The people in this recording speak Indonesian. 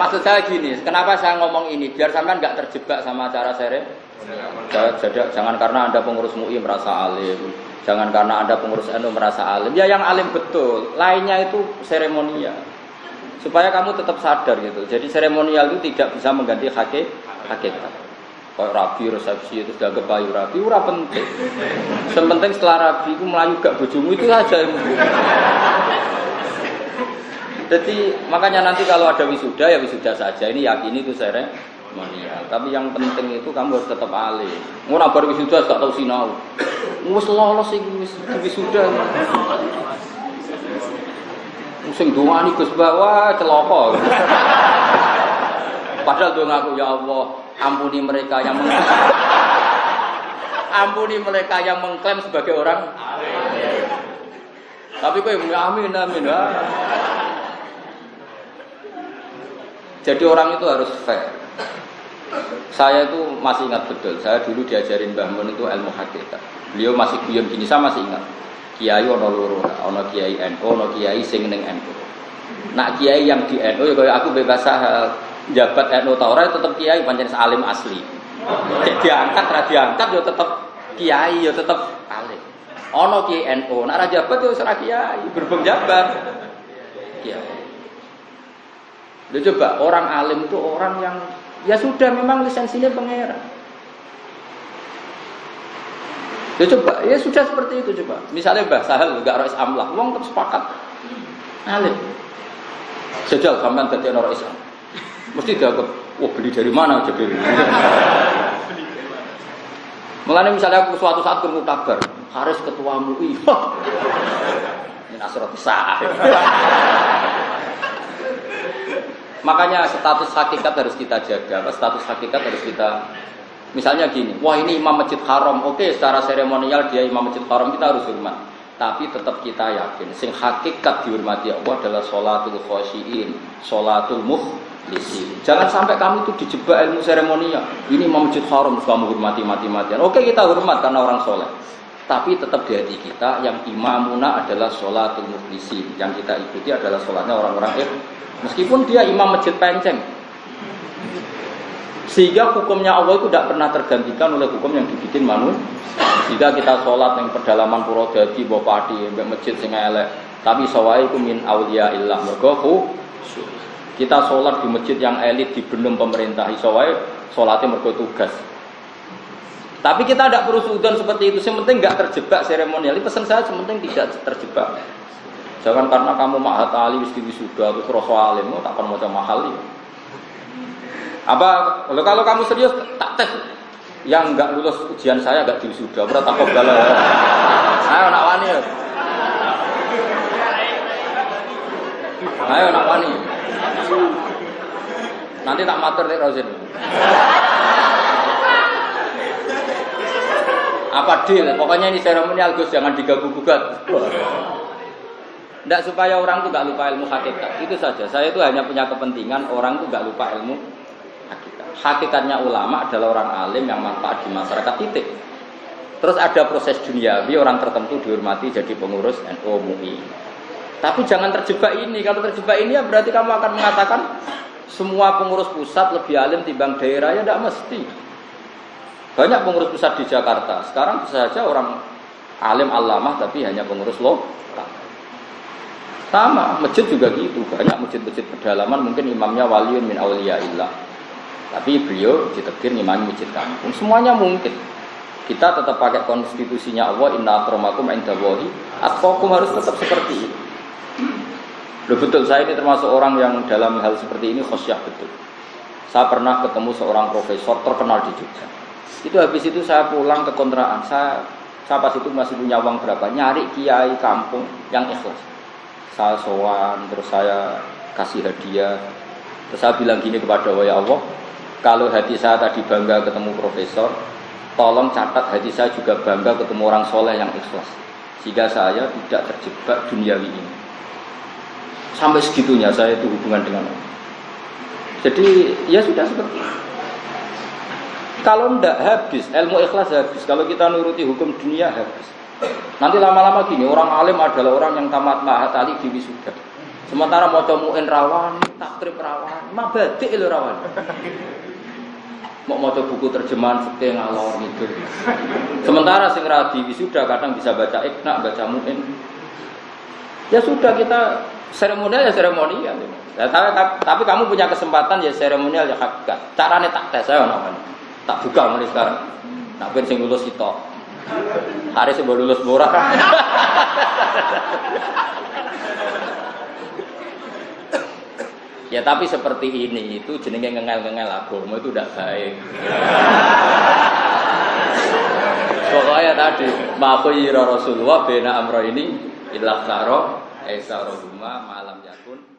maksud saya gini, kenapa saya ngomong ini? Biar sampean nggak terjebak sama acara sere. Jadi, jangan karena anda pengurus MUI merasa alim, jangan karena anda pengurus NU merasa alim. Ya yang alim betul, lainnya itu seremonial. Supaya kamu tetap sadar gitu. Jadi seremonial itu tidak bisa mengganti hakikat. hakikat. Kayak rabi, resepsi itu sudah kebayu rabi, ura penting. Sementing setelah rabi itu melayu gak bojomu itu saja jadi makanya nanti kalau ada wisuda ya wisuda saja. Ini yakini itu seremonial. Tapi yang penting itu kamu harus tetap alim. Mau nabar wisuda gak tahu sinau. Wis lolos iki wis wisuda. Sing dongani Gus Bawa celaka. Padahal doa aku ya Allah, ampuni mereka yang meng ampuni mereka yang mengklaim sebagai orang Tapi kok amin amin. Ah. Jadi orang itu harus fair. Saya itu masih ingat betul. Saya dulu diajarin Mbah Mun itu ilmu hakikat. Beliau masih guyon gini, saya masih ingat. Kiai ono loro, ono kiai NU, ono kiai sing ning NU. Nak kiai yang di NU ya kayak aku bebas jabat NU ta ora tetep kiai pancen alim asli. Diangkat ra diangkat ya tetep kiai ya tetep alim. Ono kiai NU, nak ra jabat ya ora kiai, berbeng jabat. Kiai. Udah coba orang alim itu orang yang ya sudah memang lisensinya pangeran. Ya coba, ya sudah seperti itu coba. Misalnya Mbah Sahal enggak rois amlah, wong tetap sepakat. Alim. Sejak sampean dadi orang Islam. Mesti dianggap, wah beli dari mana jadi. Mulanya misalnya aku suatu saat ketemu kabar, Haris ketua MUI. Ini Nasrul sah. Makanya status hakikat harus kita jaga. Status hakikat harus kita Misalnya gini, wah ini imam masjid haram, oke secara seremonial dia imam masjid haram kita harus hormat. Tapi tetap kita yakin, sing hakikat dihormati Allah adalah sholatul khosyiin, sholatul mukhlisin. Jangan sampai kami itu dijebak ilmu seremonial. Ini imam masjid haram, kamu hormati mati-matian. Oke kita hormat karena orang soleh. Tapi tetap di hati kita yang imamuna adalah sholatul mukhlisin. Yang kita ikuti adalah sholatnya orang-orang Meskipun dia imam masjid penceng. Sehingga hukumnya Allah itu tidak pernah tergantikan oleh hukum yang dibikin manusia. Jika kita sholat yang pedalaman pura jadi bawa padi, masjid sing elek. Tapi sawai itu min awliya illah mergohu. Kita sholat di masjid yang elit di benum pemerintah. Sawai sholatnya mergo tugas. Tapi kita tidak perlu sudon seperti itu. Yang penting nggak terjebak seremonial. Ini pesan saya, yang penting tidak terjebak. Jangan karena kamu mahat ali wis wisuda terus rasa alim, tak akan mau mahal ya. Apa kalau kalau kamu serius tak tes yang nggak lulus ujian saya nggak sudah berat takut galau. Ayo nak wani. Ayo nak wani. Nanti tak matur nih Rosin. Apa deal? Pokoknya ini seremonial Gus jangan diganggu gugat. Tidak supaya orang itu nggak lupa ilmu hakikat. Itu saja. Saya itu hanya punya kepentingan orang itu nggak lupa ilmu hakikat. Hakikatnya ulama adalah orang alim yang manfaat di masyarakat titik. Terus ada proses duniawi orang tertentu dihormati jadi pengurus NU MUI. Tapi jangan terjebak ini. Kalau terjebak ini ya berarti kamu akan mengatakan semua pengurus pusat lebih alim timbang daerah ya tidak mesti. Banyak pengurus pusat di Jakarta. Sekarang bisa saja orang alim alamah tapi hanya pengurus lokal. Sama, masjid juga gitu. Banyak masjid-masjid pedalaman mungkin imamnya waliun min illah. Tapi beliau ditekir imam masjid kampung. Semuanya mungkin. Kita tetap pakai konstitusinya Allah inna akramakum indallahi atqakum harus tetap seperti itu. Loh betul, saya ini termasuk orang yang dalam hal seperti ini khosyah betul. Saya pernah ketemu seorang profesor terkenal di Jogja. Itu habis itu saya pulang ke kontrakan. Saya, saya pas itu masih punya uang berapa? Nyari kiai kampung yang ikhlas. Saya sowan terus saya kasih hadiah. Terus saya bilang gini kepada ya Allah kalau hati saya tadi bangga ketemu profesor tolong catat hati saya juga bangga ketemu orang soleh yang ikhlas. Sehingga saya tidak terjebak duniawi ini. Sampai segitunya saya itu hubungan dengan Allah. Jadi ya sudah seperti itu kalau tidak habis ilmu ikhlas habis kalau kita nuruti hukum dunia habis Nanti lama-lama gini, orang alim adalah orang yang tamat mahat tali di wisuda. Sementara mau comuin rawan, takrib rawan, mabadik itu rawan. Mau mau buku terjemahan fikih ngalor gitu. Sementara sing radi wisuda kadang bisa baca ikna, baca muin. Ya sudah kita seremonial ya seremonial. Ya, tapi, tapi kamu punya kesempatan ya seremonial ya hakikat. Caranya tak tes saya. Tak buka mulai sekarang. Nak ben sing lulus itu. Hari sebelum lulus murah. Ya tapi seperti ini itu jenenge ngengel-ngengel agama itu tidak baik. Pokoknya tadi makhluk Rasulullah bena amro ini ilah karo esa malam yakun